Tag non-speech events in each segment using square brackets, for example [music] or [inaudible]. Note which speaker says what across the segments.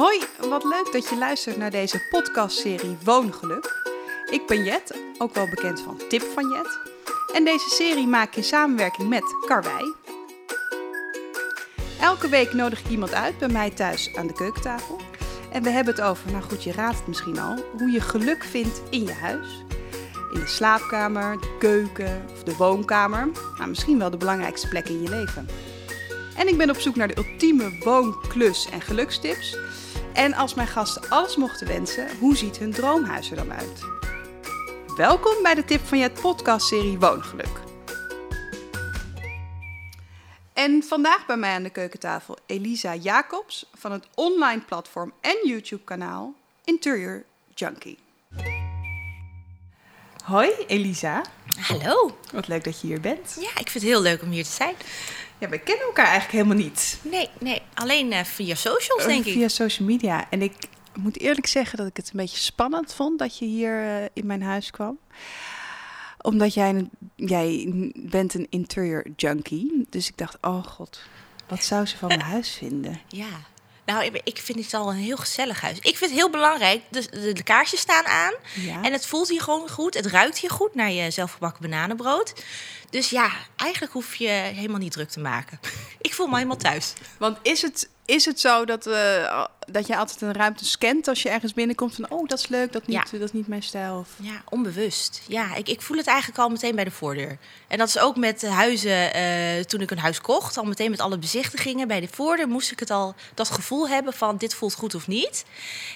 Speaker 1: Hoi, wat leuk dat je luistert naar deze podcastserie Woongeluk. Ik ben Jet, ook wel bekend van Tip van Jet. En deze serie maak ik in samenwerking met Karwei. Elke week nodig ik iemand uit bij mij thuis aan de keukentafel. En we hebben het over, nou goed, je raadt het misschien al, hoe je geluk vindt in je huis. In de slaapkamer, de keuken of de woonkamer. Nou, misschien wel de belangrijkste plek in je leven. En ik ben op zoek naar de ultieme woon-, klus- en gelukstips. En als mijn gasten alles mochten wensen, hoe ziet hun droomhuis er dan uit? Welkom bij de Tip van Jet podcastserie Woongeluk. En vandaag bij mij aan de keukentafel Elisa Jacobs van het online platform en YouTube kanaal Interior Junkie. Hoi Elisa,
Speaker 2: Hallo.
Speaker 1: wat leuk dat je hier bent.
Speaker 2: Ja, ik vind het heel leuk om hier te zijn.
Speaker 1: Ja, we kennen elkaar eigenlijk helemaal niet.
Speaker 2: Nee, nee, alleen eh, via socials, denk ik.
Speaker 1: Via social media. En ik moet eerlijk zeggen dat ik het een beetje spannend vond dat je hier eh, in mijn huis kwam. Omdat jij, een- jij bent een interior junkie. Dus ik dacht, oh god, wat zou ze van mijn [laughs] huis vinden?
Speaker 2: Ja. Nou, ik- ik vind het al een heel gezellig huis. Ik vind het heel belangrijk. De, de, de kaarsjes staan aan.
Speaker 1: Ja.
Speaker 2: En het voelt hier gewoon goed. Het ruikt hier goed naar je zelfgebakken bananenbrood. Dus ja, eigenlijk hoef je helemaal niet druk te maken. [laughs] ik voel me helemaal thuis.
Speaker 1: Want is het, is het zo dat, eh, dat je altijd een ruimte scant als je ergens binnenkomt van, oh dat is leuk, dat, niet,
Speaker 2: Ja.
Speaker 1: dat is niet mijn stijl? Of...
Speaker 2: Ja, onbewust. Ja, ik, ik voel het eigenlijk al meteen bij de voordeur. En dat is ook met huizen. eh, toen ik een huis kocht, al meteen met alle bezichtigingen bij de voordeur, moest ik het al dat gevoel hebben van dit voelt goed of niet.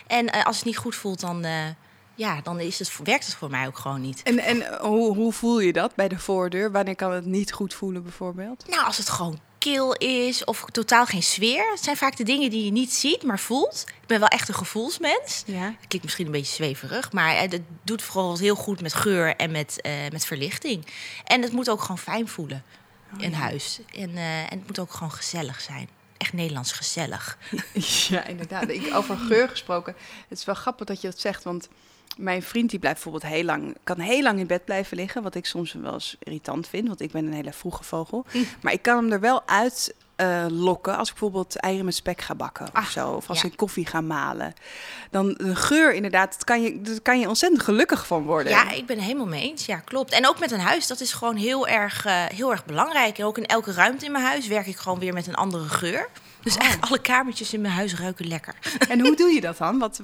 Speaker 2: En eh, als het niet goed voelt, dan, ja, dan is het, werkt het voor mij ook gewoon niet.
Speaker 1: En, en eh, hoe, hoe voel je dat bij de voordeur? Wanneer kan het niet goed voelen bijvoorbeeld?
Speaker 2: Nou, als het gewoon kil is of totaal geen sfeer. Het zijn vaak de dingen die je niet ziet, maar voelt. Ik ben wel echt een gevoelsmens.
Speaker 1: Ja.
Speaker 2: Het klinkt misschien een beetje zweverig, maar het doet vooral heel goed met geur en met, eh, met verlichting. En het moet ook gewoon fijn voelen in huis. En, eh, en het moet ook gewoon gezellig zijn. Echt Nederlands gezellig. [laughs]
Speaker 1: Ja, inderdaad. Ik, over geur gesproken. Het is wel grappig dat je dat zegt, want mijn vriend die blijft bijvoorbeeld heel lang, kan heel lang in bed blijven liggen, wat ik soms wel eens irritant vind, want ik ben een hele vroege vogel. Maar ik kan hem er wel uit eh, lokken als ik bijvoorbeeld eieren met spek ga bakken of
Speaker 2: Ah,
Speaker 1: zo, of als
Speaker 2: ja.
Speaker 1: ik koffie ga malen. Dan de geur inderdaad, dat kan je, daar kan je ontzettend gelukkig van worden.
Speaker 2: Ja, ik ben het helemaal mee eens. Ja, klopt. En ook met een huis, dat is gewoon heel erg, eh, heel erg belangrijk. En ook in elke ruimte in mijn huis werk ik gewoon weer met een andere geur. Dus eigenlijk alle kamertjes in mijn huis ruiken lekker.
Speaker 1: En hoe [laughs] doe je dat dan? Wat,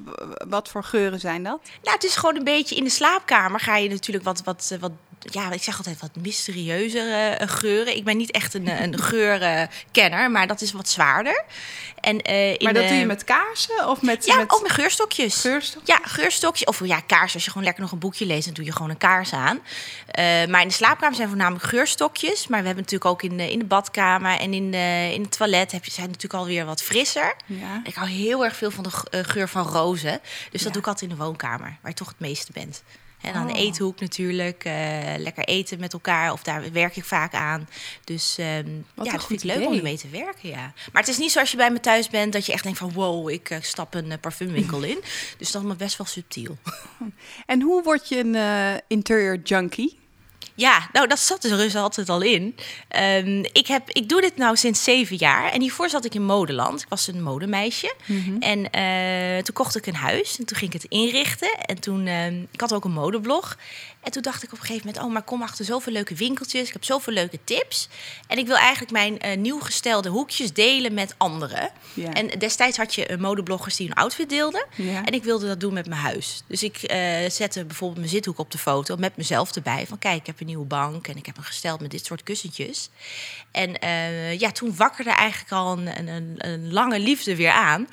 Speaker 1: wat voor geuren zijn dat?
Speaker 2: Nou, het is gewoon een beetje in de slaapkamer ga je natuurlijk wat, wat, wat ja, ik zeg altijd wat mysterieuzere eh, geuren. Ik ben niet echt een, eh, een geurkenner, maar dat is wat zwaarder. En, eh, in
Speaker 1: Maar dat
Speaker 2: de-
Speaker 1: doe je met kaarsen of met,
Speaker 2: Ja,
Speaker 1: met
Speaker 2: ook met geurstokjes.
Speaker 1: geurstokjes?
Speaker 2: Ja, geurstokjes. Of ja, kaars. Als je gewoon lekker nog een boekje leest, dan doe je gewoon een kaars aan. Eh, maar in de slaapkamer zijn voornamelijk geurstokjes. Maar we hebben natuurlijk ook in de, in de badkamer en in, de, in het toilet heb je, zijn natuurlijk alweer wat frisser.
Speaker 1: Ja.
Speaker 2: Ik hou heel erg veel van de geur van rozen. Dus dat
Speaker 1: Ja.
Speaker 2: doe ik altijd in de woonkamer, waar je toch het meeste bent. En dan de
Speaker 1: Oh.
Speaker 2: eethoek natuurlijk. eh, lekker eten met elkaar. Of daar werk ik vaak aan. Dus
Speaker 1: Wat
Speaker 2: ja, dat vind ik leuk om ermee te werken, ja. Maar het is niet zoals je bij me thuis bent... dat je echt denkt van wow, ik eh, stap een eh, parfumwinkel in. [laughs] Dus dat is best wel subtiel. [laughs]
Speaker 1: En hoe word je een interior junkie?
Speaker 2: Ja, nou, dat zat dus altijd al in. Ehm, ik, heb, ik doe dit nou sinds zeven jaar. En hiervoor zat ik in modeland. Ik was een modemeisje. En eh, toen kocht ik een huis. En toen ging ik het inrichten. En toen, ehm, ik had ook een modeblog. En toen dacht ik op een gegeven moment... oh, maar kom achter zoveel leuke winkeltjes. Ik heb zoveel leuke tips. En ik wil eigenlijk mijn eh, nieuw gestelde hoekjes delen met anderen.
Speaker 1: Ja.
Speaker 2: En destijds had je eh, modebloggers die een outfit deelden.
Speaker 1: Ja.
Speaker 2: En ik wilde dat doen met mijn huis. Dus ik eh, zette bijvoorbeeld mijn zithoek op de foto met mezelf erbij. Van kijk, ik heb een nieuwe bank en ik heb hem gesteld met dit soort kussentjes. En ja, toen wakkerde eigenlijk al een, een, een lange liefde weer aan.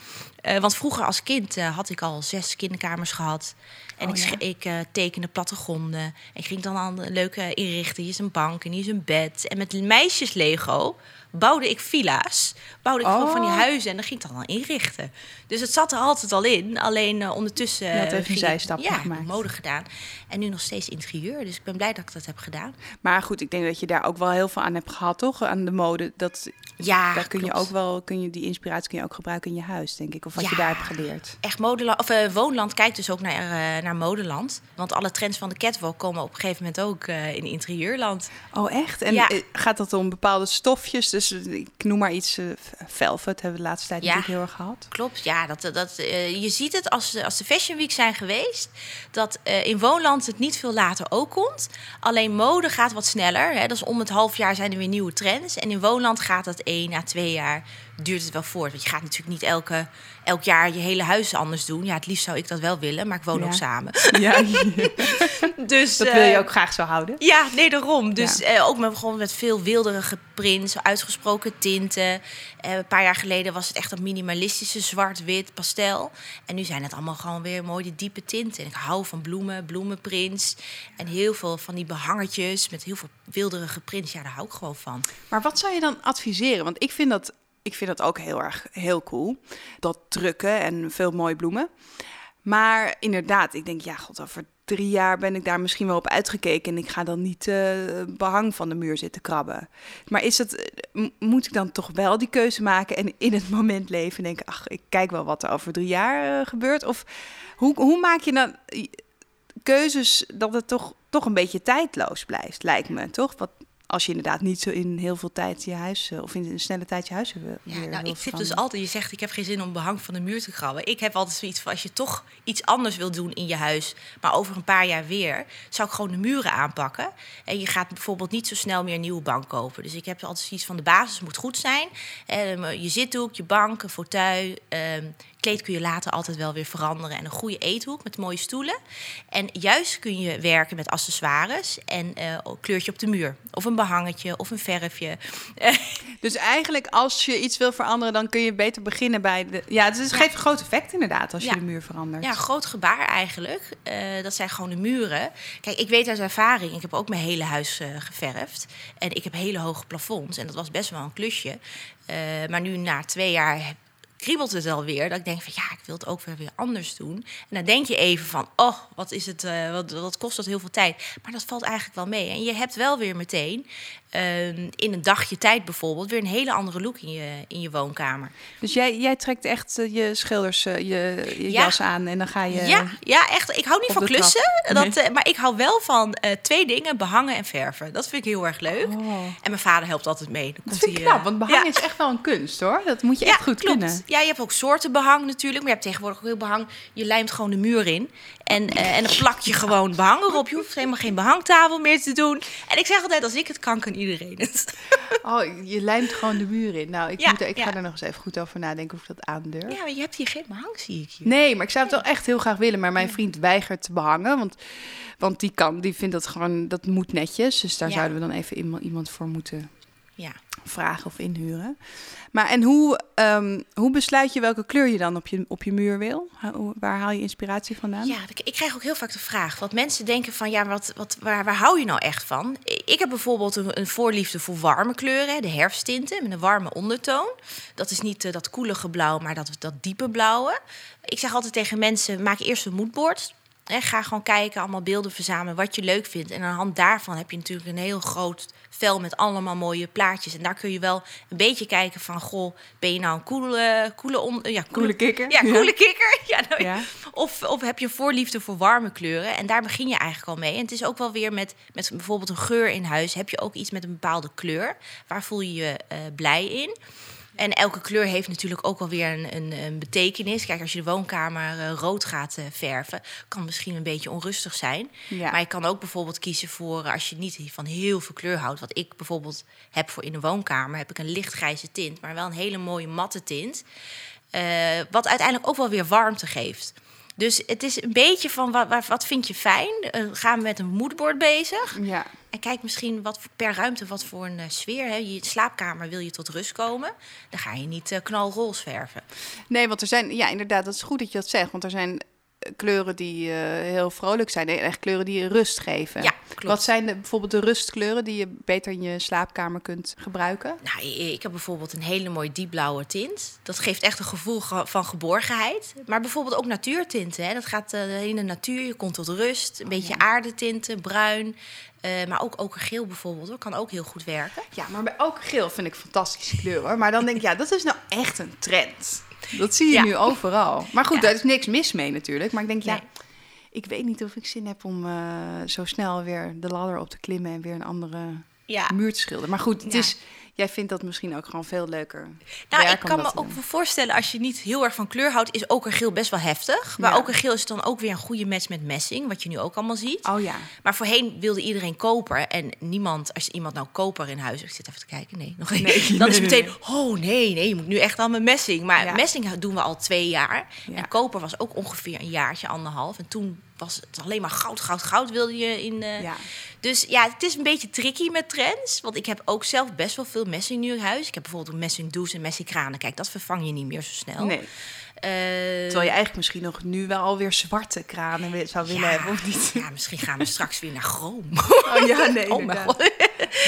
Speaker 2: Eh, want vroeger als kind eh, had ik al zes kinderkamers gehad. En
Speaker 1: Oh,
Speaker 2: ik,
Speaker 1: ja?
Speaker 2: ik eh, tekende plattegronden. En ik ging dan aan leuke inrichten. Hier is een bank en hier is een bed. En met meisjes Lego bouwde ik villa's. Bouwde ik gewoon van die
Speaker 1: Oh.
Speaker 2: huizen en dan ging ik dan al inrichten. Dus het zat er altijd al in. Alleen ondertussen...
Speaker 1: Je had even een
Speaker 2: ja,
Speaker 1: gemaakt.
Speaker 2: mode gedaan. En nu nog steeds interieur. Dus ik ben blij dat ik dat heb gedaan.
Speaker 1: Maar goed, ik denk dat je daar ook wel heel veel aan hebt gehad, toch? Aan de mode. Dat,
Speaker 2: Ja,
Speaker 1: daar kun je ook wel, kun je, die inspiratie kun je ook gebruiken in je huis, denk ik. Of wat je daar hebt geleerd.
Speaker 2: Echt modeland, of, eh, Woonland kijkt dus ook naar, eh, naar modeland. Want alle trends van de catwalk komen op een gegeven moment ook eh, in interieurland.
Speaker 1: Oh, echt? En
Speaker 2: Ja.
Speaker 1: gaat dat om bepaalde stofjes? Dus ik noem maar iets, velvet hebben we de laatste tijd
Speaker 2: Ja.
Speaker 1: natuurlijk heel erg gehad.
Speaker 2: Klopt, ja. Dat, dat, je ziet het als, de- als de Fashion Week zijn geweest... dat in Woonland het niet veel later ook komt. Alleen mode gaat wat sneller. Hè. Dat is om het half jaar zijn er weer nieuwe trends. En in Woonland gaat dat één à twee jaar duurt het wel voort. Want je gaat natuurlijk niet elke, elk jaar je hele huis anders doen. Ja, het liefst zou ik dat wel willen, maar ik woon
Speaker 1: Ja.
Speaker 2: ook samen.
Speaker 1: Ja, [laughs]
Speaker 2: Dus,
Speaker 1: dat wil je
Speaker 2: eh,
Speaker 1: ook graag zo houden.
Speaker 2: Ja, nee, daarom. Dus
Speaker 1: Ja.
Speaker 2: eh, ook met, gewoon met veel wilderige prints, uitgesproken tinten. Eh, een paar jaar geleden was het echt dat minimalistische zwart-wit pastel. En nu zijn het allemaal gewoon weer mooie diepe tinten. En ik hou van bloemen, bloemenprints. En heel veel van die behangertjes met heel veel wilderige prints. Ja, daar hou ik gewoon van.
Speaker 1: Maar wat zou je dan adviseren? Want ik vind dat, ik vind dat ook heel erg heel cool. Dat drukken en veel mooie bloemen. Maar inderdaad, ik denk, ja, god, over drie jaar ben ik daar misschien wel op uitgekeken. En ik ga dan niet eh, behang van de muur zitten krabben. Maar is het, eh, moet ik dan toch wel die keuze maken en in het moment leven en denken, ach, ik kijk wel wat er over drie jaar eh, gebeurt? Of hoe, hoe maak je dan keuzes dat het toch, toch een beetje tijdloos blijft, lijkt me, toch? Wat, als je inderdaad niet zo in heel veel tijd je huis, eh, of in een snelle tijd je huis wil
Speaker 2: Ja,
Speaker 1: weer
Speaker 2: nou, ik zit dus altijd, je zegt ik heb geen zin om behang van de muur te krabben. Ik heb altijd zoiets van als je toch iets anders wil doen in je huis, maar over een paar jaar weer, zou ik gewoon de muren aanpakken. En je gaat bijvoorbeeld niet zo snel meer een nieuwe bank kopen. Dus ik heb altijd zoiets van de basis moet goed zijn. Eh, je zithoek, je bank, een fauteuil. Kleed kun je later altijd wel weer veranderen. En een goede eethoek met mooie stoelen. En juist kun je werken met accessoires en een kleurtje op de muur. Of een behangetje of een verfje. [laughs]
Speaker 1: Dus eigenlijk als je iets wil veranderen, dan kun je beter beginnen bij de... Ja, het is- geeft een groot effect inderdaad als je
Speaker 2: Ja.
Speaker 1: de muur verandert.
Speaker 2: Ja, groot gebaar eigenlijk. Eh, dat zijn gewoon de muren. Kijk, ik weet uit ervaring, ik heb ook mijn hele huis eh, geverfd. En ik heb hele hoge plafonds. En dat was best wel een klusje. Maar nu na twee jaar kriebelt het alweer. Dat ik denk van ja, ik wil het ook weer, weer anders doen. En dan denk je even van, oh, wat, is het, eh, wat, wat kost dat heel veel tijd. Maar dat valt eigenlijk wel mee. En je hebt wel weer meteen ehm, in een dagje tijd bijvoorbeeld... weer een hele andere look in je, in je woonkamer.
Speaker 1: Dus jij, jij trekt echt eh, je schilders, eh, je, je
Speaker 2: Ja.
Speaker 1: jas aan en dan ga je...
Speaker 2: Ja, ja, echt. Ik hou niet van klussen. Dat, maar ik hou wel van twee dingen: behangen en verven. Dat vind ik heel erg leuk.
Speaker 1: Oh.
Speaker 2: En mijn vader helpt altijd mee. Dan
Speaker 1: Dat
Speaker 2: komt
Speaker 1: vind
Speaker 2: hij,
Speaker 1: knap, want behangen
Speaker 2: ja.
Speaker 1: is echt wel een kunst hoor. Dat moet je echt goed
Speaker 2: klopt.
Speaker 1: kunnen.
Speaker 2: Ja, je hebt ook soorten behang natuurlijk. Maar je hebt tegenwoordig ook heel behang. Je lijmt gewoon de muur in. En, eh, en dan plak je gewoon behang erop. Je hoeft helemaal geen behangtafel meer te doen. En ik zeg altijd, als ik het kan, kan iedereen het. [laughs]
Speaker 1: Oh, je lijmt gewoon de muur in. Nou, ik,
Speaker 2: Ja,
Speaker 1: moet, ik ga er nog eens even goed over nadenken of ik dat aandurf.
Speaker 2: Ja, maar je hebt hier geen behang, zie ik hier.
Speaker 1: Nee, maar ik zou het wel echt heel graag willen. Maar mijn vriend weigert te behangen. Want, want die, kan, die vindt dat gewoon, dat moet netjes. Dus daar zouden we dan even iemand, iemand voor moeten
Speaker 2: Ja.
Speaker 1: vragen of inhuren. Maar en hoe, ehm, hoe besluit je welke kleur je dan op je, op je muur wil? Hoe- Waar haal je inspiratie vandaan?
Speaker 2: Ja, ik- ik krijg ook heel vaak de vraag. Want mensen denken van, ja, wat, wat, waar, waar hou je nou echt van? Ik heb bijvoorbeeld een, een voorliefde voor warme kleuren. De herfsttinten met een warme ondertoon. Dat is niet eh, dat koelige blauw, maar dat, dat diepe blauwe. Ik zeg altijd tegen mensen, maak eerst een moodboard. Ga gewoon kijken, allemaal beelden verzamelen, wat je leuk vindt. En aan de hand daarvan heb je natuurlijk een heel groot vel met allemaal mooie plaatjes. En daar kun je wel een beetje kijken van, goh, ben je nou een coole, coole, on, ja,
Speaker 1: Coole kikker.
Speaker 2: Ja, coole kikker. Ja, nou,
Speaker 1: Ja.
Speaker 2: of, of heb je voorliefde voor warme kleuren? En daar begin je eigenlijk al mee. En het is ook wel weer met, met bijvoorbeeld een geur in huis. Heb je ook iets met een bepaalde kleur? Waar voel je je eh, blij in? En elke kleur heeft natuurlijk ook wel weer een, een, een betekenis. Kijk, als je de woonkamer eh, rood gaat eh, verven, kan misschien een beetje onrustig zijn.
Speaker 1: Ja.
Speaker 2: Maar je kan ook bijvoorbeeld kiezen voor, eh, als je niet van heel veel kleur houdt, wat ik bijvoorbeeld heb voor in de woonkamer, heb ik een lichtgrijze tint, maar wel een hele mooie matte tint. Wat uiteindelijk ook wel weer warmte geeft. Dus het is een beetje van wat, wat, vind je fijn? Gaan we met een moodboard bezig?
Speaker 1: Ja.
Speaker 2: Kijk misschien wat per ruimte wat voor een eh, sfeer. Hè? Je slaapkamer wil je tot rust komen. Dan ga je niet eh, knalroze verven.
Speaker 1: Nee, want er zijn, ja, inderdaad, dat is goed dat je dat zegt. Want er zijn kleuren die eh, heel vrolijk zijn. en Echt kleuren die je rust geven.
Speaker 2: Ja, klopt.
Speaker 1: Wat zijn de, bijvoorbeeld de rustkleuren die je beter in je slaapkamer kunt gebruiken?
Speaker 2: Nou, ik heb bijvoorbeeld een hele mooie diepblauwe tint. Dat geeft echt een gevoel ge- van geborgenheid. Maar bijvoorbeeld ook natuurtinten. Hè? Dat gaat eh, in de natuur, je komt tot rust. Een beetje aardetinten, bruin. eh, maar ook okergeel bijvoorbeeld, hoor. kan ook heel goed werken.
Speaker 1: Ja, maar bij ook geel vind ik fantastische kleuren. hoor. Maar dan denk ik, ja, dat is nou echt een trend. Dat zie je
Speaker 2: Ja.
Speaker 1: nu overal. Maar goed, daar is niks mis mee natuurlijk. Maar ik denk, ja, ik weet niet of ik zin heb om eh, zo snel weer de ladder op te klimmen en weer een andere muur te schilderen. Maar goed, het is, jij vindt dat misschien ook gewoon veel leuker.
Speaker 2: Nou, ik kan me ook
Speaker 1: doen.
Speaker 2: voorstellen, als je niet heel erg van kleur houdt, is okergeel best wel heftig. Maar
Speaker 1: Ja.
Speaker 2: okergeel is dan ook weer een goede match met messing, wat je nu ook allemaal ziet.
Speaker 1: Oh ja.
Speaker 2: Maar voorheen wilde iedereen koper. En niemand, als iemand nou koper in huis... Ik zit even te kijken, nee, nog.
Speaker 1: Nee, [laughs]
Speaker 2: dan is meteen, oh nee, nee, je moet nu echt al met messing. Maar
Speaker 1: Ja.
Speaker 2: messing doen we al twee jaar.
Speaker 1: Ja.
Speaker 2: En koper was ook ongeveer een jaartje, anderhalf. En toen was het alleen maar goud, goud, goud wilde je in... eh,
Speaker 1: Ja.
Speaker 2: Dus ja, het is een beetje tricky met trends. Want ik heb ook zelf best wel veel messing nu in huis. Ik heb bijvoorbeeld een messing douche en messing kranen. Kijk, dat vervang je niet meer zo snel.
Speaker 1: Nee.
Speaker 2: Eh,
Speaker 1: Terwijl je eigenlijk misschien nog nu wel alweer zwarte kranen zou willen
Speaker 2: ja,
Speaker 1: hebben, of niet?
Speaker 2: Ja, misschien gaan we [laughs] straks weer naar chroom.
Speaker 1: Oh ja, nee, [laughs]
Speaker 2: Oh mijn god.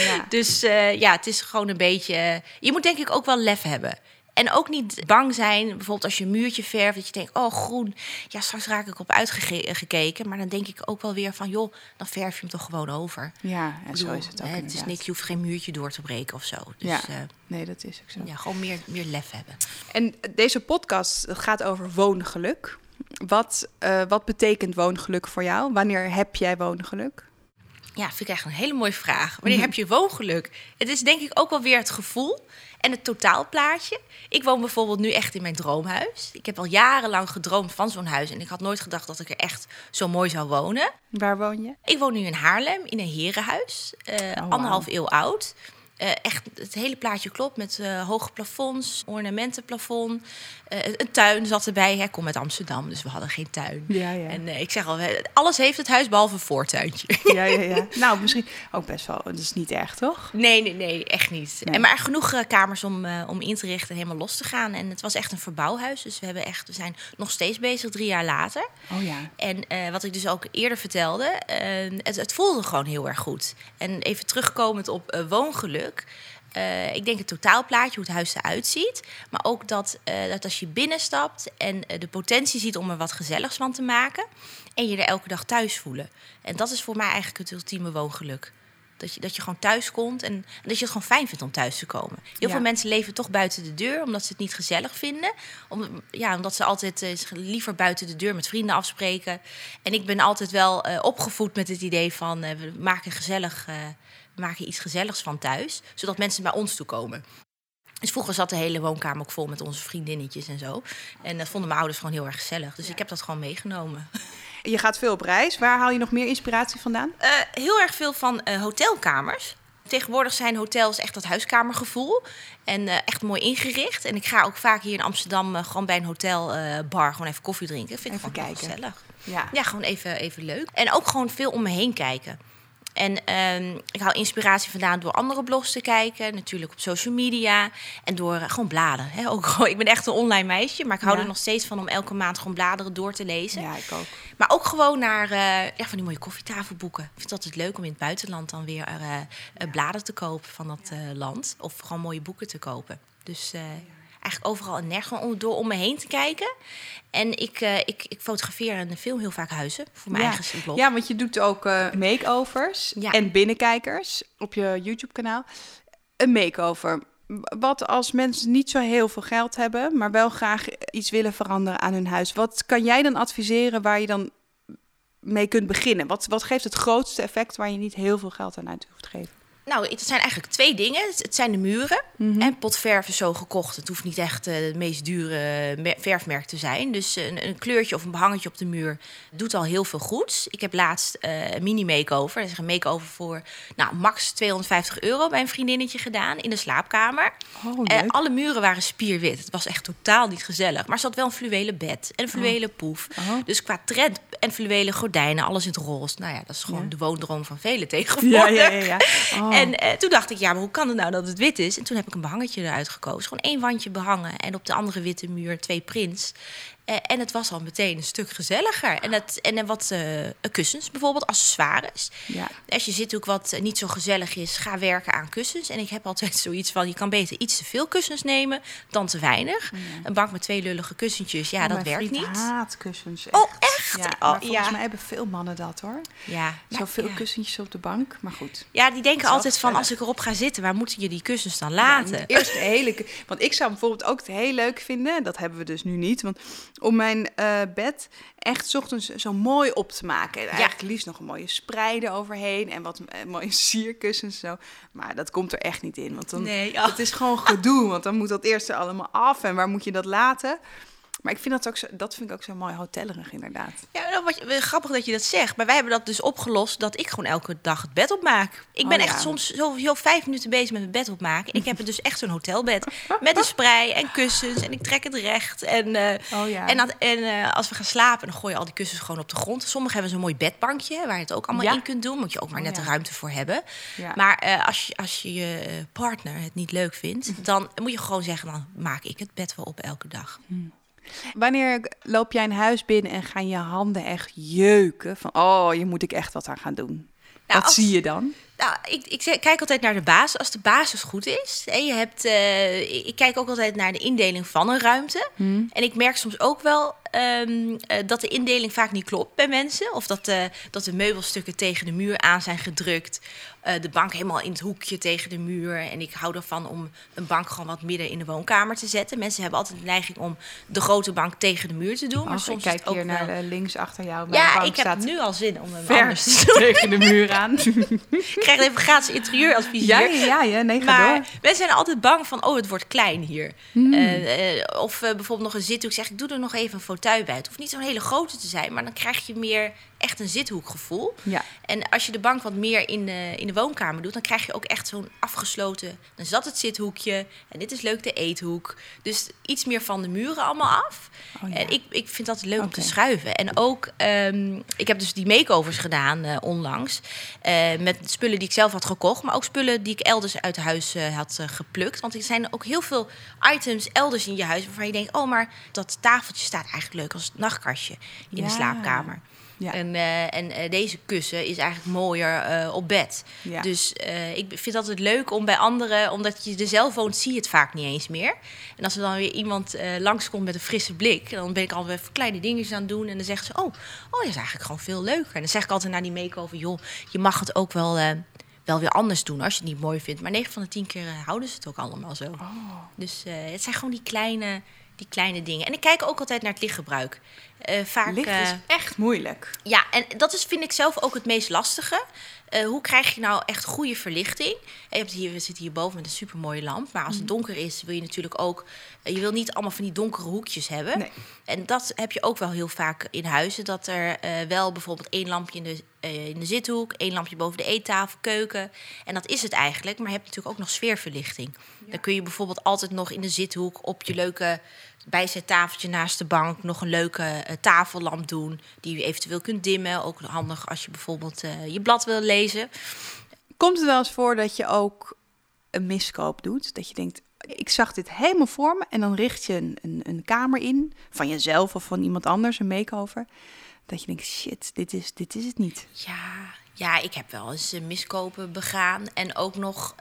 Speaker 1: Ja.
Speaker 2: Dus eh, ja, het is gewoon een beetje. Je moet denk ik ook wel lef hebben. En ook niet bang zijn, bijvoorbeeld als je een muurtje verft, dat je denkt, oh groen, ja straks raak ik op uitgekeken. Maar dan denk ik ook wel weer van, joh, dan verf je hem toch gewoon over.
Speaker 1: Ja, en zo is het ook
Speaker 2: hè, Het is niks, je hoeft geen muurtje door te breken of zo. Dus
Speaker 1: Ja.
Speaker 2: ja,
Speaker 1: Nee, dat is ook zo.
Speaker 2: ja gewoon meer, meer lef hebben.
Speaker 1: En deze podcast gaat over woongeluk. Wat, eh, wat betekent woongeluk voor jou? Wanneer heb jij woongeluk?
Speaker 2: Ja, vind ik echt een hele mooie vraag. Wanneer heb je woongeluk? Het is denk ik ook wel weer het gevoel en het totaalplaatje. Ik woon bijvoorbeeld nu echt in mijn droomhuis. Ik heb al jarenlang gedroomd van zo'n huis en ik had nooit gedacht dat ik er echt zo mooi zou wonen.
Speaker 1: Waar woon je?
Speaker 2: Ik woon nu in Haarlem in een herenhuis, eh,
Speaker 1: wauw.
Speaker 2: anderhalf eeuw oud. Eh, echt, het hele plaatje klopt met eh, hoge plafonds, ornamentenplafond. Eh, een tuin zat erbij. Hè. Ik kom uit Amsterdam, dus we hadden geen tuin.
Speaker 1: Ja, ja.
Speaker 2: En ik zeg al, alles heeft het huis behalve een voortuintje. [laughs]
Speaker 1: Ja, ja, ja. Nou, misschien ook best wel. Dat is niet erg, toch?
Speaker 2: Nee, nee, nee, echt niet.
Speaker 1: Nee.
Speaker 2: En maar genoeg kamers om, om in te richten en helemaal los te gaan. En het was echt een verbouwhuis. Dus we, hebben echt, we zijn nog steeds bezig, drie jaar later.
Speaker 1: Oh ja.
Speaker 2: En wat ik dus ook eerder vertelde, het, het voelde gewoon heel erg goed. En even terugkomend op eh, eh, ik denk het totaalplaatje, hoe het huis eruit ziet. Maar ook dat, eh, dat als je binnenstapt en eh, de potentie ziet om er wat gezelligs van te maken. En je er elke dag thuis voelen. En dat is voor mij eigenlijk het ultieme woongeluk. Dat je, dat je gewoon thuis komt en, en dat je het gewoon fijn vindt om thuis te komen. Heel
Speaker 1: Ja.
Speaker 2: veel mensen leven toch buiten de deur omdat ze het niet gezellig vinden. Om, ja, omdat ze altijd eh, liever buiten de deur met vrienden afspreken. En ik ben altijd wel eh, opgevoed met het idee van eh, we maken gezellig, maken iets gezelligs van thuis, zodat mensen bij ons toe komen. Dus vroeger zat de hele woonkamer ook vol met onze vriendinnetjes en zo. En dat vonden mijn ouders gewoon heel erg gezellig. Dus ik heb dat gewoon meegenomen.
Speaker 1: Je gaat veel op reis. Waar haal je nog meer inspiratie vandaan?
Speaker 2: Eh, heel erg veel van eh, hotelkamers. Tegenwoordig zijn hotels echt dat huiskamergevoel. En eh, echt mooi ingericht. En ik ga ook vaak hier in Amsterdam gewoon bij een hotelbar gewoon even koffie drinken. Vind ik gewoon gezellig.
Speaker 1: Ja.
Speaker 2: Ja, gewoon even, even leuk. En ook gewoon veel om me heen kijken. En ehm, ik haal inspiratie vandaan door andere blogs te kijken. Natuurlijk op social media. En door eh, gewoon bladeren. Hè. Ook, ik ben echt een online meisje. Maar ik hou
Speaker 1: Ja.
Speaker 2: er nog steeds van om elke maand gewoon bladeren door te lezen.
Speaker 1: Ja, ik ook.
Speaker 2: Maar ook gewoon naar eh, ja, van die mooie koffietafelboeken. Ik vind het altijd leuk om in het buitenland dan weer eh, bladen te kopen van dat land. Of gewoon mooie boeken te kopen. Dus eigenlijk overal en nergens door om me heen te kijken. En ik, eh, ik, ik fotografeer en film heel vaak huizen voor mijn
Speaker 1: ja.
Speaker 2: eigen blog.
Speaker 1: Ja, want je doet ook eh, makeovers
Speaker 2: Ja.
Speaker 1: en binnenkijkers op je YouTube-kanaal. Een makeover. Wat als mensen niet zo heel veel geld hebben, maar wel graag iets willen veranderen aan hun huis? Wat kan jij dan adviseren waar je dan mee kunt beginnen? Wat, wat geeft het grootste effect waar je niet heel veel geld aan uit hoeft te geven?
Speaker 2: Nou, het zijn eigenlijk twee dingen. Het, zijn de muren. En potverf is zo gekocht. Het hoeft niet echt eh, het meest dure mer- verfmerk te zijn. Dus een, een kleurtje of een behangetje op de muur doet al heel veel goeds. Ik heb laatst eh, een mini-makeover. Dat is een makeover voor nou, max 250 euro bij een vriendinnetje gedaan in de slaapkamer.
Speaker 1: Oh,
Speaker 2: Eh, alle muren waren spierwit. Het was echt totaal niet gezellig. Maar ze had wel een fluwelen bed en een fluwelen poef.
Speaker 1: Oh.
Speaker 2: Dus qua trend en fluwelen gordijnen, alles in het roze. Nou ja, dat is gewoon
Speaker 1: Ja.
Speaker 2: de woondroom van velen tegenwoordig.
Speaker 1: Ja, ja, ja. ja. [laughs]
Speaker 2: En eh, toen dacht ik, ja, maar hoe kan het nou dat het wit is? En toen heb ik een behangetje eruit gekozen. Gewoon één wandje behangen. En op de andere witte muur twee prints. Eh, en het was al meteen een stuk gezelliger. En, het, en wat eh, kussens bijvoorbeeld, accessoires.
Speaker 1: Ja.
Speaker 2: Als je zit ook wat eh, niet zo gezellig is, ga werken aan kussens. En ik heb altijd [laughs] zoiets van, je kan beter iets te veel kussens nemen dan te weinig. Een bank met twee lullige kussentjes, ja,
Speaker 1: Oh,
Speaker 2: dat werkt niet.
Speaker 1: haat kussens.
Speaker 2: Oh, echt?
Speaker 1: Ja,
Speaker 2: Oh,
Speaker 1: maar volgens
Speaker 2: ja.
Speaker 1: mij hebben veel mannen dat hoor.
Speaker 2: Ja,
Speaker 1: Zoveel
Speaker 2: ja.
Speaker 1: kussentjes op de bank, maar goed.
Speaker 2: Ja, die denken altijd van, als ik erop ga zitten, waar moeten je die kussens dan laten?
Speaker 1: Ja, eerst een hele, want ik zou bijvoorbeeld ook het heel leuk vinden, dat hebben we dus nu niet, want om mijn uh, bed echt 's ochtends zo mooi op te maken. En eigenlijk liefst nog een mooie spreider overheen en wat uh, mooie sierkussens zo. Maar dat komt er echt niet in, want dan
Speaker 2: nee,
Speaker 1: oh. het is gewoon gedoe, want dan moet dat eerst er allemaal af en waar moet je dat laten? Maar ik vind dat ook zo, dat vind ik ook zo mooi hotellerig, inderdaad.
Speaker 2: Ja, nou, wat, grappig dat je dat zegt. Maar wij hebben dat dus opgelost dat ik gewoon elke dag het bed opmaak. Ik ben
Speaker 1: Oh,
Speaker 2: echt
Speaker 1: ja.
Speaker 2: soms zo, zo vijf minuten bezig met mijn bed opmaken. En ik heb het dus echt zo'n hotelbed. [laughs] Met een sprei en kussens. En ik trek het recht. En, eh,
Speaker 1: Oh ja.
Speaker 2: en, dat, en eh, als we gaan slapen, dan gooi je al die kussens gewoon op de grond. Sommigen hebben zo'n mooi bedbankje waar je het ook allemaal
Speaker 1: Ja.
Speaker 2: in kunt doen. Moet je ook maar
Speaker 1: Oh,
Speaker 2: net de ruimte voor hebben. Maar eh, als, je, als je je partner het niet leuk vindt, dan moet je gewoon zeggen: dan maak ik het bed wel op elke dag.
Speaker 1: Wanneer loop jij een huis binnen en gaan je handen echt jeuken? Van, oh, hier moet ik echt wat aan gaan doen.
Speaker 2: Nou,
Speaker 1: wat
Speaker 2: als-
Speaker 1: zie je dan?
Speaker 2: Nou, ik, ik kijk altijd naar de basis. Als de basis goed is. En je hebt, eh, ik ik kijk ook altijd naar de indeling van een ruimte.
Speaker 1: Hmm.
Speaker 2: En ik merk soms ook wel ehm, eh, dat de indeling vaak niet klopt bij mensen. Of dat, de dat de meubelstukken tegen de muur aan zijn gedrukt. Eh, de bank helemaal in het hoekje tegen de muur. En ik hou ervan om een bank gewoon wat midden in de woonkamer te zetten. Mensen hebben altijd de neiging om de grote bank tegen de muur te doen. Maar soms
Speaker 1: ik kijk
Speaker 2: ook
Speaker 1: hier naar
Speaker 2: wel-
Speaker 1: links achter jou. Mijn
Speaker 2: Ja,
Speaker 1: bank
Speaker 2: ik heb
Speaker 1: staat
Speaker 2: nu al zin om hem
Speaker 1: ver
Speaker 2: anders [laughs] te doen.
Speaker 1: tegen de muur aan. [laughs]
Speaker 2: Ik krijg even gratis interieuradvies
Speaker 1: ja, ja, ja, nee, ga
Speaker 2: Maar
Speaker 1: door.
Speaker 2: mensen zijn altijd bang van, oh, het wordt klein hier.
Speaker 1: Hmm.
Speaker 2: Eh, eh, of eh, bijvoorbeeld nog een zithoek. Ik zeg, ik doe er nog even een fauteuil bij. Het hoeft niet zo'n hele grote te zijn, maar dan krijg je meer echt een zithoekgevoel.
Speaker 1: Ja.
Speaker 2: En als je de bank wat meer in de, in de woonkamer doet, dan krijg je ook echt zo'n afgesloten. Dan zat het zithoekje en dit is leuk de eethoek. Dus iets meer van de muren allemaal af.
Speaker 1: Oh, ja.
Speaker 2: En ik, ik vind dat leuk om te schuiven. En ook, ehm, ik heb dus die makeovers gedaan eh, onlangs. eh, met spullen die ik zelf had gekocht. Maar ook spullen die ik elders uit huis eh, had geplukt. Want er zijn ook heel veel items elders in je huis waarvan je denkt: oh, maar dat tafeltje staat eigenlijk leuk als nachtkastje in
Speaker 1: Ja.
Speaker 2: de slaapkamer.
Speaker 1: Ja.
Speaker 2: En, eh, en eh, deze kussen is eigenlijk mooier eh, op bed.
Speaker 1: Ja.
Speaker 2: Dus ik vind het leuk om bij anderen, omdat je er zelf woont, zie je het vaak niet eens meer. En als er dan weer iemand langskomt met een frisse blik, dan ben ik alweer kleine dingetjes aan het doen. En dan zeggen ze: Oh, oh, dat is eigenlijk gewoon veel leuker. En dan zeg ik altijd naar die make-over: Joh, je mag het ook wel. wel weer anders doen als je het niet mooi vindt. Maar 9 van de 10 keer houden ze het ook allemaal zo. Dus eh, het zijn gewoon die kleine, die kleine dingen. En ik kijk ook altijd naar het lichtgebruik. Eh, vaak,
Speaker 1: Licht
Speaker 2: eh,
Speaker 1: is echt moeilijk.
Speaker 2: ja, en dat is, vind ik zelf ook het meest lastige. Eh, hoe krijg je nou echt goede verlichting? En je hebt hier, we zitten hier boven met een supermooie lamp. Maar als het donker is, wil je natuurlijk ook... eh, je wil niet allemaal van die donkere hoekjes hebben.
Speaker 1: Nee.
Speaker 2: En dat heb je ook wel heel vaak in huizen. Dat er eh, wel bijvoorbeeld één lampje in de, eh, in de zithoek... één lampje boven de eettafel, keuken. En dat is het eigenlijk. Maar je hebt natuurlijk ook nog sfeerverlichting. Dan kun je bijvoorbeeld altijd nog in de zithoek... op je leuke bijzettafeltje naast de bank... nog een leuke eh, tafellamp doen... die je eventueel kunt dimmen. Ook handig als je bijvoorbeeld eh, je blad wil lezen.
Speaker 1: Komt het wel eens voor dat je ook een miskoop doet? Dat je denkt, ik zag dit helemaal voor me. En dan richt je een, een, een kamer in, van jezelf of van iemand anders, een makeover. Dat je denkt, shit, dit is, dit is het niet.
Speaker 2: Ja, ja, ik heb wel eens eh, miskopen begaan. En ook nog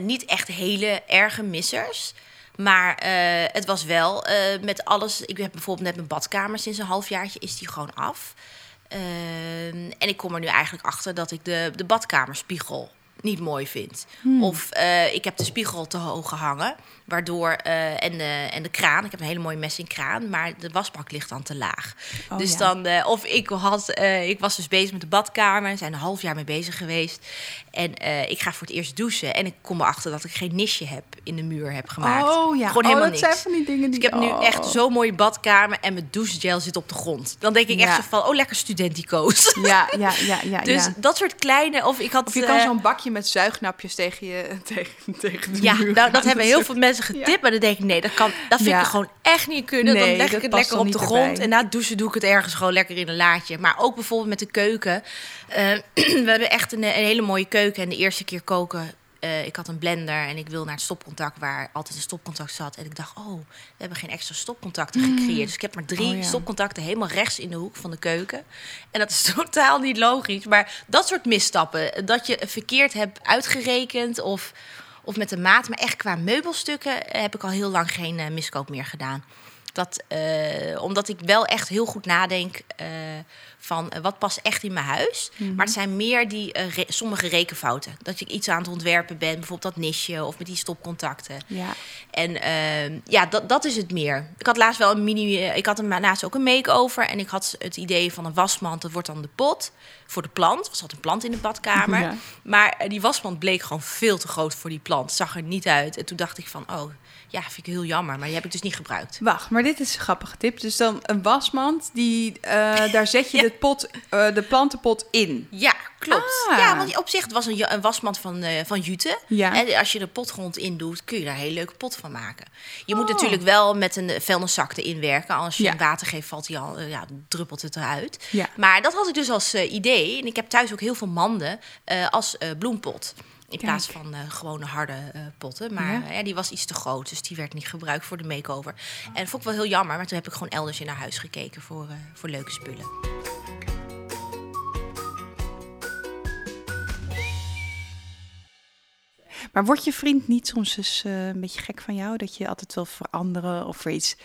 Speaker 2: niet echt hele erge missers. Maar eh, het was wel eh, met alles. Ik heb bijvoorbeeld net mijn badkamer sinds een halfjaartje is die gewoon af. Ehm, en ik kom er nu eigenlijk achter dat ik de, de badkamerspiegel niet mooi vind. Of eh, ik heb de spiegel te hoog gehangen. Waardoor, eh, en, de, en de kraan, ik heb een hele mooie messing kraan, maar de wasbak ligt dan te laag.
Speaker 1: Oh,
Speaker 2: dus
Speaker 1: ja.
Speaker 2: dan, eh, of ik, had, eh, ik was dus bezig met de badkamer, er zijn een half jaar mee bezig geweest. En ik ga voor het eerst douchen en ik kom erachter dat ik geen nisje heb in de muur heb gemaakt.
Speaker 1: Oh ja,
Speaker 2: Gewoon
Speaker 1: oh,
Speaker 2: helemaal
Speaker 1: dat
Speaker 2: niks.
Speaker 1: zijn van die dingen die...
Speaker 2: Dus ik heb nu
Speaker 1: oh.
Speaker 2: echt zo'n mooie badkamer en mijn douchegel zit op de grond. Dan denk ik echt zo van, oh lekker studentico's.
Speaker 1: Ja, ja, ja, ja. [laughs]
Speaker 2: Dus
Speaker 1: ja.
Speaker 2: dat soort kleine, of ik had...
Speaker 1: Of je kan zo'n bakje met zuignapjes tegen, je, [laughs] tegen, tegen de
Speaker 2: Ja,
Speaker 1: muur
Speaker 2: nou, dat hebben heel veel mensen getipt,
Speaker 1: Ja.
Speaker 2: maar dan denk ik, nee, dat, kan, dat vind
Speaker 1: Ja.
Speaker 2: ik gewoon echt niet kunnen.
Speaker 1: Nee,
Speaker 2: dan leg ik het lekker op de grond
Speaker 1: erbij.
Speaker 2: en na het douchen doe ik het ergens gewoon lekker in een laadje. Maar ook bijvoorbeeld met de keuken. Eh, [clears throat] we hebben echt een, een hele mooie keuken en de eerste keer koken... eh, ik had een blender en ik wil naar het stopcontact waar altijd een stopcontact zat. En ik dacht, oh, we hebben geen extra stopcontacten gecreëerd. Dus ik heb maar drie
Speaker 1: Oh, ja.
Speaker 2: stopcontacten helemaal rechts in de hoek van de keuken. En dat is [laughs] totaal niet logisch. Maar dat soort misstappen, dat je verkeerd hebt uitgerekend of, of met de maat. Maar echt qua meubelstukken eh, heb ik al heel lang geen eh, miskoop meer gedaan. Dat, eh, omdat ik wel echt heel goed nadenk eh, van wat past echt in mijn huis.
Speaker 1: Mhm.
Speaker 2: Maar het zijn meer die re- sommige rekenfouten. Dat je iets aan het ontwerpen bent, bijvoorbeeld dat nisje of met die stopcontacten.
Speaker 1: Ja.
Speaker 2: En ehm, ja, dat, dat is het meer. Ik had laatst wel een mini. Ik had hem laatst ook een make-over. En ik had het idee van een wasmand. Dat wordt dan de pot voor de plant. Er zat een plant in de badkamer.
Speaker 1: Ja.
Speaker 2: Maar eh, die wasmand bleek gewoon veel te groot voor die plant. Zag er niet uit. En toen dacht ik van, oh, ja, vind ik heel jammer. Maar die heb ik dus niet gebruikt.
Speaker 1: Wacht, maar dit is een grappige tip. Dus dan een wasmand, die, eh, [laughs] daar zet je
Speaker 2: Ja.
Speaker 1: de, pot, eh, de plantenpot in.
Speaker 2: Ja, klopt.
Speaker 1: Ah.
Speaker 2: Ja, want op zich het was een, wasmand van, eh, van Jute.
Speaker 1: Ja.
Speaker 2: En als je de potgrond in doet, kun je daar een hele leuke pot van maken. Je moet
Speaker 1: Oh.
Speaker 2: natuurlijk wel met een vuilniszak erin werken. Als je
Speaker 1: Ja.
Speaker 2: hem water geeft, valt hij al, ja, druppelt het eruit.
Speaker 1: Ja.
Speaker 2: Maar dat had ik dus als eh, idee. En ik heb thuis ook heel veel manden eh, als eh, bloempot. In
Speaker 1: Kijk.
Speaker 2: plaats van eh, gewone harde potten. Maar
Speaker 1: Ja.
Speaker 2: ja, die was iets te groot. Dus die werd niet gebruikt voor de makeover. En dat vond ik wel heel jammer. Maar toen heb ik gewoon elders in naar huis gekeken voor, voor leuke spullen.
Speaker 1: Maar wordt je vriend niet soms eens eh, een beetje gek van jou? Dat je altijd wil veranderen of er iets,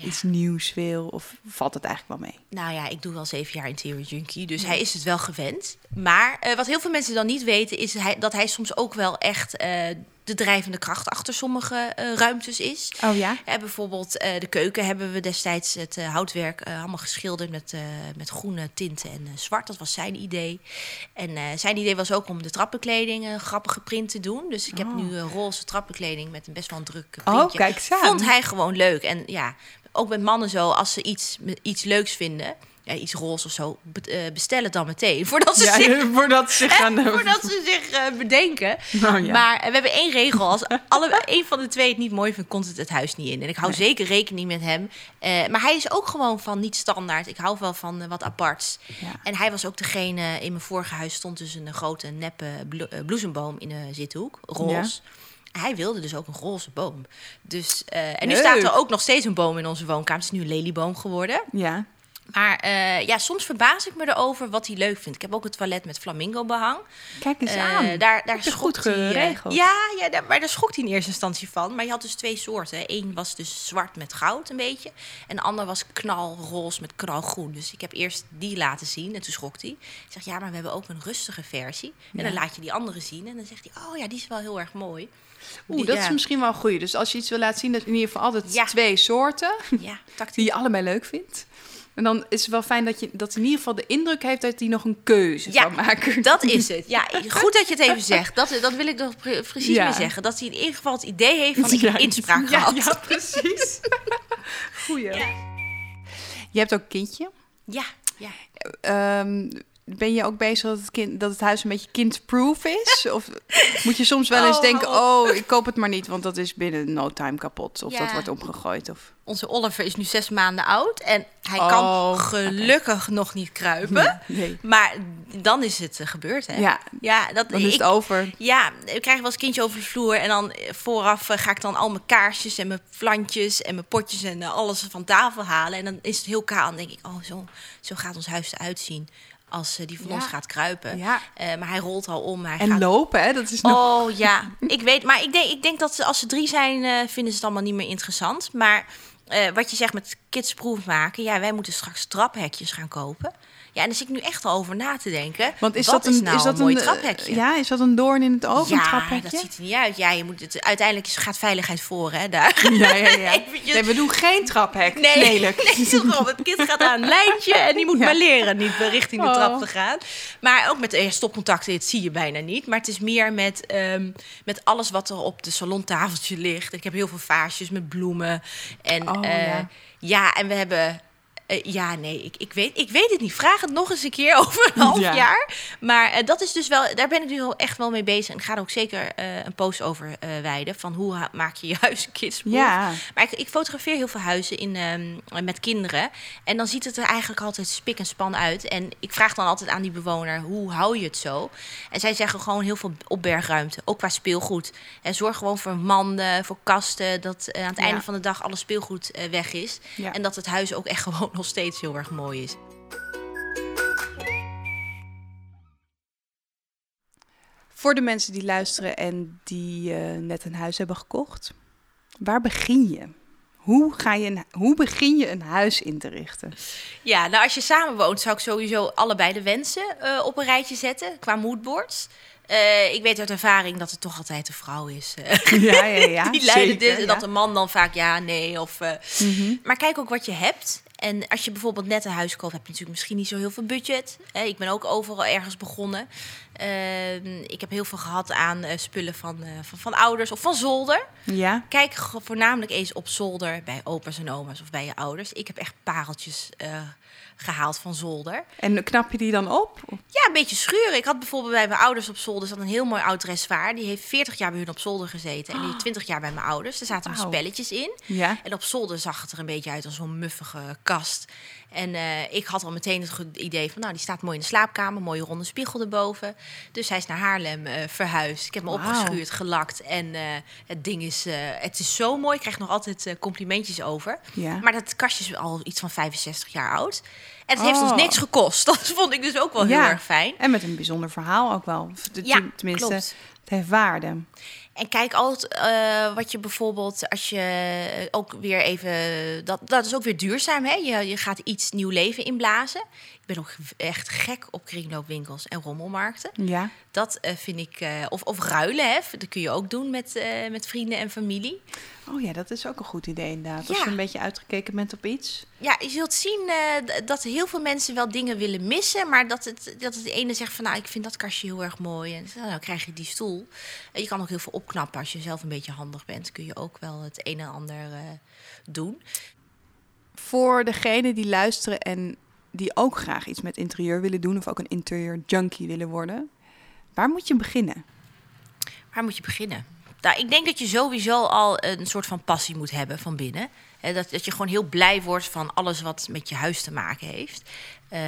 Speaker 2: Ja.
Speaker 1: iets nieuws wil? Of valt het eigenlijk wel mee?
Speaker 2: Nou ja, ik doe wel zeven jaar interior junkie, dus hij is het wel gewend. Maar eh, wat heel veel mensen dan niet weten, is hij, dat hij soms ook wel echt eh, de drijvende kracht achter sommige eh, ruimtes is.
Speaker 1: Oh ja?
Speaker 2: Hè, bijvoorbeeld eh, de keuken hebben we destijds het eh, houtwerk eh, allemaal geschilderd met, eh, met groene tinten en eh, zwart. Dat was zijn idee. En eh, zijn idee was ook om de trappenkleding een grappige print te doen. Dus ik heb
Speaker 1: Oh.
Speaker 2: nu eh, roze trappenkleding met een best wel een druk
Speaker 1: Oh,
Speaker 2: printje.
Speaker 1: kijk eens aan.
Speaker 2: Vond hij gewoon leuk. En ja, ook met mannen zo, als ze iets, iets leuks vinden, ja, iets roze of zo, be- eh, bestel het dan meteen. [laughs] Voordat ze,
Speaker 1: Ja,
Speaker 2: zich, [laughs]
Speaker 1: voordat ze gaan...
Speaker 2: voordat ze zich eh, bedenken.
Speaker 1: Nou [laughs] ja.
Speaker 2: Maar eh, we hebben één regel. Als alle, een van de twee het niet mooi vindt, komt het het huis niet in. En ik hou
Speaker 1: Nee.
Speaker 2: zeker rekening met hem. Maar hij is ook gewoon van niet standaard. Ik hou wel van wat aparts.
Speaker 1: Ja.
Speaker 2: En hij was ook degene, in mijn vorige huis stond dus een grote neppe blo- bloesemboom in de zithoek, roze. Hij wilde dus ook een roze boom. Dus, en nu
Speaker 1: Leuk.
Speaker 2: staat er ook nog steeds een boom in onze woonkamer. Het is nu een lelieboom geworden.
Speaker 1: Ja.
Speaker 2: Maar eh, ja, soms verbaas ik me erover wat hij leuk vindt. Ik heb ook het toilet met flamingo behang.
Speaker 1: Kijk eens
Speaker 2: Eh,
Speaker 1: aan.
Speaker 2: daar daar schrok
Speaker 1: goed
Speaker 2: hij, eh,
Speaker 1: geregeld.
Speaker 2: ja, ja daar, maar daar schrok hij in eerste instantie van. Maar je had dus twee soorten. Eén was dus zwart met goud een beetje. En de ander was knalroze met knalgroen. Dus ik heb eerst die laten zien en toen schrok hij. Ik zeg, ja, maar we hebben ook een rustige versie. En
Speaker 1: Ja.
Speaker 2: dan laat je die andere zien. En dan zegt hij, oh ja, die is wel heel erg mooi.
Speaker 1: Oeh, dat
Speaker 2: ja.
Speaker 1: is misschien wel een goeie. Dus als je iets wil laten zien, dat in ieder geval altijd
Speaker 2: Ja.
Speaker 1: twee soorten
Speaker 2: Ja, tactiek. [laughs]
Speaker 1: die je allebei leuk vindt. En dan is het wel fijn dat je dat in ieder geval de indruk heeft dat hij nog een keuze
Speaker 2: Ja,
Speaker 1: kan maken.
Speaker 2: Dat is het. [laughs] Ja, goed dat je het even zegt. Dat, dat wil ik nog pre- precies
Speaker 1: Ja.
Speaker 2: mee zeggen. Dat hij in ieder geval het idee heeft van ik
Speaker 1: Ja.
Speaker 2: inspraak
Speaker 1: ja,
Speaker 2: gehad.
Speaker 1: Ja, [laughs] precies. Goeie.
Speaker 2: Ja.
Speaker 1: Je hebt ook een kindje.
Speaker 2: Ja, ja.
Speaker 1: Ehm, ben je ook bezig dat het, kind, dat het huis een beetje kindproof is? [laughs] Of moet je soms wel eens
Speaker 2: Oh,
Speaker 1: denken, oh, ik koop het maar niet, want dat is binnen no time kapot. Of
Speaker 2: Ja.
Speaker 1: dat wordt omgegooid. Of...
Speaker 2: Onze Oliver is nu zes maanden oud en hij
Speaker 1: Oh,
Speaker 2: kan gelukkig nog niet kruipen. [laughs]
Speaker 1: Nee.
Speaker 2: Maar dan is het eh, gebeurd, hè?
Speaker 1: Ja,
Speaker 2: ja, dat,
Speaker 1: dan is
Speaker 2: ik,
Speaker 1: het over.
Speaker 2: ja, we krijgen wel eens kindje over de vloer en dan eh, vooraf eh, ga ik dan al mijn kaarsjes en mijn plantjes en mijn potjes en alles van tafel halen. En dan is het heel kaal en denk ik, oh, zo, zo gaat ons huis eruit zien als eh, die van
Speaker 1: Ja.
Speaker 2: ons gaat kruipen.
Speaker 1: Ja.
Speaker 2: Eh, maar hij rolt al om. Hij
Speaker 1: En
Speaker 2: gaat
Speaker 1: lopen, hè? Dat is nog...
Speaker 2: Oh ja, [laughs] ik weet. Maar ik denk, ik denk dat ze, als ze drie zijn, eh, vinden ze het allemaal niet meer interessant. Maar wat je zegt met kidsproof maken. Ja, wij moeten straks traphekjes gaan kopen. Ja, en daar zit ik nu echt al over na te denken.
Speaker 1: Want is
Speaker 2: wat
Speaker 1: dat een,
Speaker 2: nou
Speaker 1: is dat
Speaker 2: een mooi
Speaker 1: eh,
Speaker 2: traphekje?
Speaker 1: Ja, is dat een doorn in het oog, een
Speaker 2: ja,
Speaker 1: traphekje?
Speaker 2: dat ziet er niet uit. Ja, je moet het, uiteindelijk gaat veiligheid voor, hè, daar.
Speaker 1: Ja, ja, ja. [laughs]
Speaker 2: Eventjes-
Speaker 1: Nee, we doen geen traphek.
Speaker 2: Nee,
Speaker 1: Lelijk.
Speaker 2: nee het kind gaat aan een lijntje en die moet
Speaker 1: Ja.
Speaker 2: maar leren niet richting de
Speaker 1: Oh.
Speaker 2: trap te gaan. Maar ook met eh, stopcontacten, dat zie je bijna niet. Maar het is meer met, ehm, met alles wat er op de salontafeltje ligt. Ik heb heel veel vaasjes met bloemen. En
Speaker 1: Oh,
Speaker 2: eh,
Speaker 1: ja.
Speaker 2: ja. en we hebben... eh, ja, nee, ik, ik, weet, ik weet het niet. Vraag het nog eens een keer [laughs] over een half
Speaker 1: Ja.
Speaker 2: jaar. Maar eh, dat is dus wel, daar ben ik nu wel echt wel mee bezig. En ik ga er ook zeker eh, een post over wijden. Van hoe maak je je [laughs] huis kidsproof.
Speaker 1: Ja.
Speaker 2: Maar ik, ik fotografeer heel veel huizen in, ehm, met kinderen. En dan ziet het er eigenlijk altijd spik en span uit. En ik vraag dan altijd aan die bewoner, hoe hou je het zo? En zij zeggen gewoon heel veel opbergruimte, ook qua speelgoed. En zorg gewoon voor manden, voor kasten, dat aan het
Speaker 1: Ja.
Speaker 2: einde van de dag alle speelgoed weg is.
Speaker 1: Ja.
Speaker 2: En dat het huis ook echt [laughs] gewoon nog steeds heel erg mooi is.
Speaker 1: Voor de mensen die luisteren en die eh, net een huis hebben gekocht, waar begin je? Hoe, ga je een, hoe begin je een huis in te richten?
Speaker 2: Ja, nou als je samen woont, zou ik sowieso allebei de wensen uh, op een rijtje zetten qua moodboards. Uh, ik weet uit ervaring dat het toch altijd de vrouw is. Ja, ja, ja. [laughs] Die leiden dit. En dat de man dan vaak ja, nee. Of, uh, mm -hmm. Maar kijk ook wat je hebt. En als je bijvoorbeeld net een huis koopt, heb je natuurlijk misschien niet zo heel veel budget. ik ben ook overal ergens begonnen. Ehm, ik heb heel veel gehad aan spullen van, van, van, ouders of van zolder. Ja. Kijk voornamelijk eens op zolder bij opa's en oma's of bij je ouders. Ik heb echt pareltjes gehaald van zolder.
Speaker 1: En knap je die dan op?
Speaker 2: Ja, een beetje schuren. Ik had bijvoorbeeld bij mijn ouders op zolder zat een heel mooi oud dressoir. Die heeft 40 jaar bij hun op zolder gezeten. En die heeft 20 jaar bij mijn ouders. Er zaten wow. spelletjes in. Ja. En op zolder zag het er een beetje uit als zo'n muffige kast. En uh, ik had al meteen het idee van, nou, die staat mooi in de slaapkamer, mooie ronde spiegel erboven. Dus hij is naar Haarlem uh, verhuisd. Ik heb me wow. opgeschuurd, gelakt en uh, het ding is, het is zo mooi. Ik krijg nog altijd complimentjes over. Ja. Maar dat kastje is al iets van 65 jaar oud. En het heeft ons oh. niks gekost. [laughs] Dat vond ik dus ook wel heel erg fijn.
Speaker 1: En met een bijzonder verhaal ook wel.
Speaker 2: Ja,
Speaker 1: Tenminste,
Speaker 2: klopt.
Speaker 1: het heeft waarde.
Speaker 2: En kijk altijd uh, wat je bijvoorbeeld, als je ook weer even, dat, dat is ook weer duurzaam, hè? Je, je gaat iets nieuw leven inblazen. Ben ook echt gek op kringloopwinkels en rommelmarkten. Ja. Dat uh, vind ik, uh, of, of ruilen, hè? Dat kun je ook doen met, met vrienden en familie.
Speaker 1: Oh ja, dat is ook een goed idee inderdaad. Als je een beetje uitgekeken bent op iets.
Speaker 2: Ja, je zult zien dat heel veel mensen wel dingen willen missen. Maar dat het, dat het de ene zegt van nou, ik vind dat kastje heel erg mooi. En dan nou, krijg je die stoel. En je kan ook heel veel opknappen. Als je zelf een beetje handig bent, kun je ook wel het een en ander doen.
Speaker 1: Voor degenen die luisteren en die ook graag iets met interieur willen doen. Of ook een interieur junkie willen worden. Waar moet je beginnen?
Speaker 2: Waar moet je beginnen? Nou, ik denk dat je sowieso al een soort van passie moet hebben van binnen. dat, dat je gewoon heel blij wordt van alles wat met je huis te maken heeft. Uh,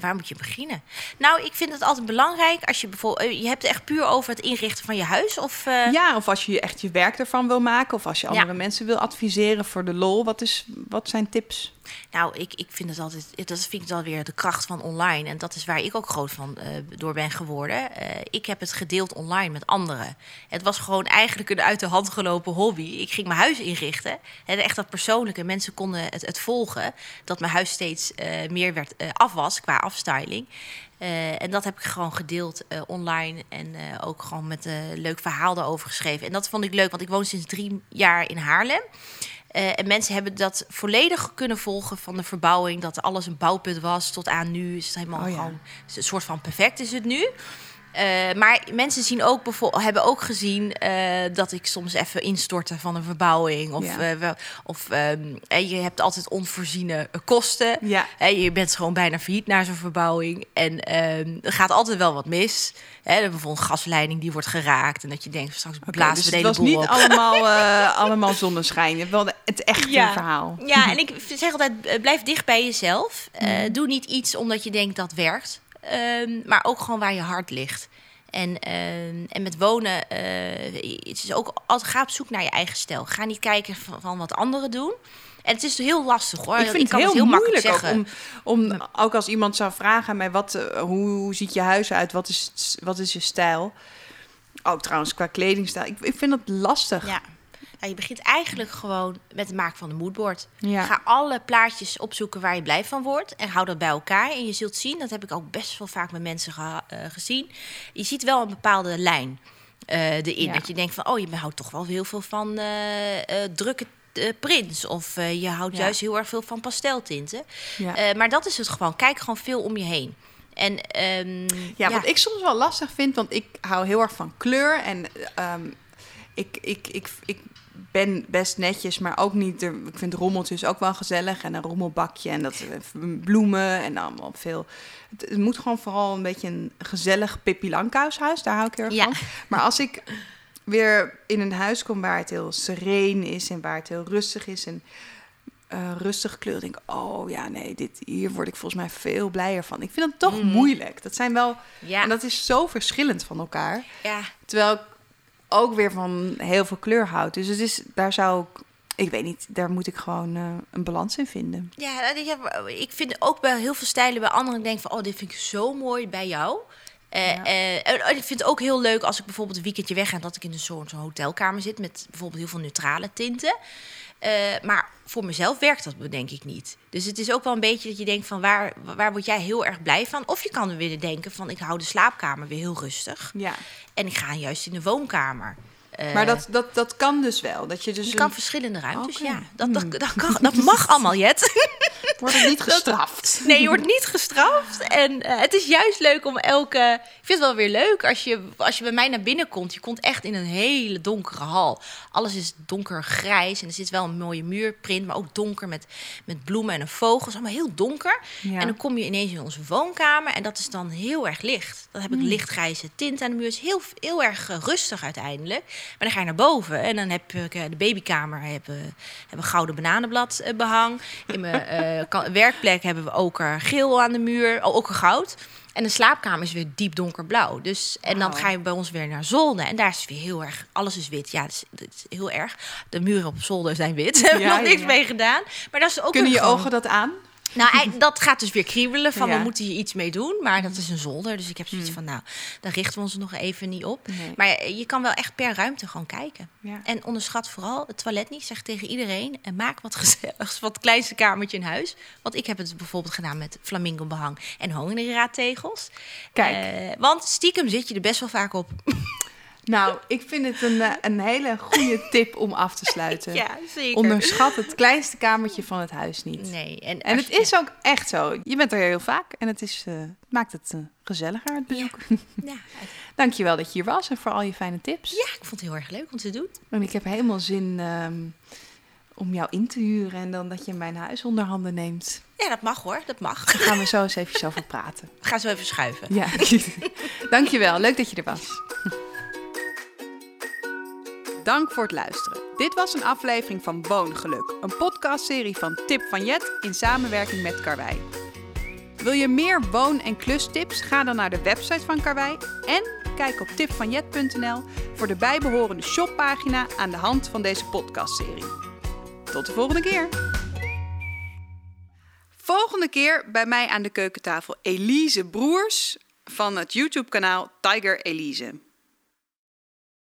Speaker 2: waar moet je beginnen? Nou, ik vind het altijd belangrijk als je bijvoorbeeld. Eh, je hebt het echt puur over het inrichten van je huis. Of, uh...
Speaker 1: Ja, of als je echt je werk ervan wil maken. Of als je andere mensen wil adviseren voor de lol. Wat, is, wat zijn tips?
Speaker 2: Nou, ik, ik vind het altijd. Dat vind ik dan weer de kracht van online. En dat is waar ik ook groot van uh, door ben geworden. ik heb het gedeeld online met anderen. Het was gewoon eigenlijk een uit de hand gelopen hobby. Ik ging mijn huis inrichten. En echt dat persoonlijke. Mensen konden het, het volgen. Dat mijn huis steeds meer werd af was qua afstyling. Uh, en dat heb ik gewoon gedeeld uh, online en uh, ook gewoon met een leuk verhaal erover geschreven. En dat vond ik leuk, want ik woon sinds drie jaar in Haarlem. en mensen hebben dat volledig kunnen volgen van de verbouwing. Dat alles een bouwput was tot aan nu. Is het helemaal oh, ja. gewoon een soort van perfect is het nu. Uh, maar mensen zien ook hebben ook gezien uh, dat ik soms even instortte van een verbouwing. Of, ja. uh, of um, je hebt altijd onvoorziene kosten. Ja. je bent gewoon bijna failliet na zo'n verbouwing. En ehm, er gaat altijd wel wat mis. Hè, bijvoorbeeld een gasleiding die wordt geraakt. En dat je denkt, straks blazen okay, dus we de hele
Speaker 1: boel Het was niet allemaal, [laughs] allemaal zonneschijn. Je hebt wel het echte
Speaker 2: ja.
Speaker 1: verhaal.
Speaker 2: Ja, en ik zeg altijd, blijf dicht bij jezelf. Mm. Doe niet iets omdat je denkt dat werkt. Um, maar ook gewoon waar je hart ligt. En, uh, en met wonen, uh, het is ook altijd ga op zoek naar je eigen stijl. Ga niet kijken van, van, wat anderen doen. En het is heel lastig hoor.
Speaker 1: Ik vind ik het, heel het heel, moeilijk zeggen. om, om ook als iemand zou vragen aan mij wat, uh, hoe, hoe, ziet je huis uit, wat is, wat is je stijl? Ook trouwens qua kledingstijl. Ik, ik vind dat lastig.
Speaker 2: Ja. Nou, je begint eigenlijk gewoon met het maken van een moodboard. Ga alle plaatjes opzoeken waar je blij van wordt en hou dat bij elkaar. En je zult zien, dat heb ik ook best wel vaak met mensen ge uh, gezien. Je ziet wel een bepaalde lijn uh, erin. Dat je denkt van, oh, je houdt toch wel heel veel van uh, drukke prints. Of je houdt ja. juist heel erg veel van pasteltinten. Maar dat is het gewoon. Kijk gewoon veel om je heen. En, um,
Speaker 1: ja, wat ik soms wel lastig vind, want ik hou heel erg van kleur. En um, ik, ik, ik, ik ben best netjes, maar ook niet. Ik vind rommeltjes ook wel gezellig. En een rommelbakje en dat eh, bloemen en allemaal veel. Het, moet gewoon vooral een beetje een gezellig Pippi Lankhuishuis. Daar hou ik heel erg van. Maar als ik weer in een huis kom waar het heel sereen is en waar het heel rustig is en uh, rustig kleur, denk ik, oh ja, nee, dit hier word ik volgens mij veel blijer van. Ik vind het toch mhm. moeilijk. Dat zijn wel ja. en dat is zo verschillend van elkaar. Ja. Terwijl ik ook weer van heel veel kleur houdt. Dus het is, daar zou ik, ik weet niet, daar moet ik gewoon uh, een balans in vinden.
Speaker 2: Ja, ik vind ook bij heel veel stijlen bij anderen denk van, oh, dit vind ik zo mooi bij jou. Eh,
Speaker 1: Ja.
Speaker 2: eh, en ik vind het ook heel leuk als ik bijvoorbeeld een weekendje weg ga... dat ik in een soort zo'n hotelkamer zit met bijvoorbeeld heel veel neutrale tinten. Eh, maar voor mezelf werkt dat denk ik niet. Dus het is ook wel een beetje dat je denkt van waar, waar word jij heel erg blij van? Of je kan er weer denken van ik hou de slaapkamer weer heel rustig.
Speaker 1: Ja.
Speaker 2: En ik ga juist in de woonkamer. Eh,
Speaker 1: Maar dat, dat, dat kan dus wel. Dat je dus
Speaker 2: je
Speaker 1: een-
Speaker 2: kan verschillende ruimtes, ja. Dat, dat, dat, kan, dat mag allemaal, Jet. [laughs]
Speaker 1: wordt niet [laughs] gestraft.
Speaker 2: Nee, je wordt niet gestraft. En eh, het is juist leuk om elke... Ik vind het wel weer leuk als je, als je bij mij naar binnen komt. Je komt echt in een hele donkere hal. Alles is donkergrijs en er zit wel een mooie muurprint... maar ook donker met, met bloemen en een vogel. Het is allemaal heel donker.
Speaker 1: Ja.
Speaker 2: En dan kom je ineens in onze woonkamer en dat is dan heel erg licht. Dan heb ik lichtgrijze tint aan de muur. Het is heel, heel erg eh, rustig uiteindelijk. Maar dan ga je naar boven en dan heb ik eh, de babykamer... Heb, eh, heb een gouden bananenblad eh, behang. In mijn [laughs] werkplek hebben we oker geel aan de muur. Oh, oker goud. En de slaapkamer is weer diep donkerblauw. Dus, en dan
Speaker 1: Wauw.
Speaker 2: ga je bij ons weer naar zolder. En daar is weer heel erg... Alles is wit. Ja, dat is, dat is heel erg. De muren op zolder zijn wit. Daar heb ik
Speaker 1: Ja,
Speaker 2: nog niks
Speaker 1: ja.
Speaker 2: mee gedaan. Maar dat is ook
Speaker 1: Kunnen je
Speaker 2: gewoon-
Speaker 1: ogen dat aan?
Speaker 2: Nou, dat gaat dus weer kriebelen van
Speaker 1: Ja.
Speaker 2: we moeten hier iets mee doen. Maar dat is een zolder. Dus ik heb zoiets van, nou, daar richten we ons nog even niet op.
Speaker 1: Nee.
Speaker 2: Maar je kan wel echt per ruimte gewoon kijken.
Speaker 1: Ja.
Speaker 2: En onderschat vooral het toilet niet. Zeg tegen iedereen, en maak wat gezelligs. Wat kleinste kamertje in huis. Want ik heb het bijvoorbeeld gedaan met flamingo behang en honingraadtegels.
Speaker 1: Kijk.
Speaker 2: Eh, want stiekem zit je er best wel vaak op.
Speaker 1: Nou, ik vind het een, eh, een hele goede tip om af te sluiten.
Speaker 2: Ja, zeker.
Speaker 1: Onderschat het kleinste kamertje van het huis niet.
Speaker 2: Nee. En,
Speaker 1: En het
Speaker 2: je-
Speaker 1: is ook echt zo. Je bent er heel vaak en het, is, eh, maakt het eh, gezelliger, het bezoek.
Speaker 2: Ja, [laughs]
Speaker 1: Dankjewel dat je hier was en voor al je fijne tips.
Speaker 2: ja, ik vond het heel erg leuk om te doen.
Speaker 1: En ik heb helemaal zin ehm, om jou in te huren en dan dat je mijn huis onder handen neemt.
Speaker 2: Ja, dat mag hoor, dat mag.
Speaker 1: Daar gaan we zo eens [laughs] even over praten.
Speaker 2: We gaan zo even schuiven.
Speaker 1: Ja, [laughs] dankjewel. Leuk dat je er was. Dank voor het luisteren. Dit was een aflevering van Woongeluk, een podcastserie van Tip van Jet in samenwerking met Karwei. Wil je meer woon- en klustips? Ga dan naar de website van Karwei en kijk op tipvanjet.nl voor de bijbehorende shoppagina aan de hand van deze podcastserie. Tot de volgende keer! Volgende keer bij mij aan de keukentafel Elise Broers van het YouTube-kanaal Tiger Elise.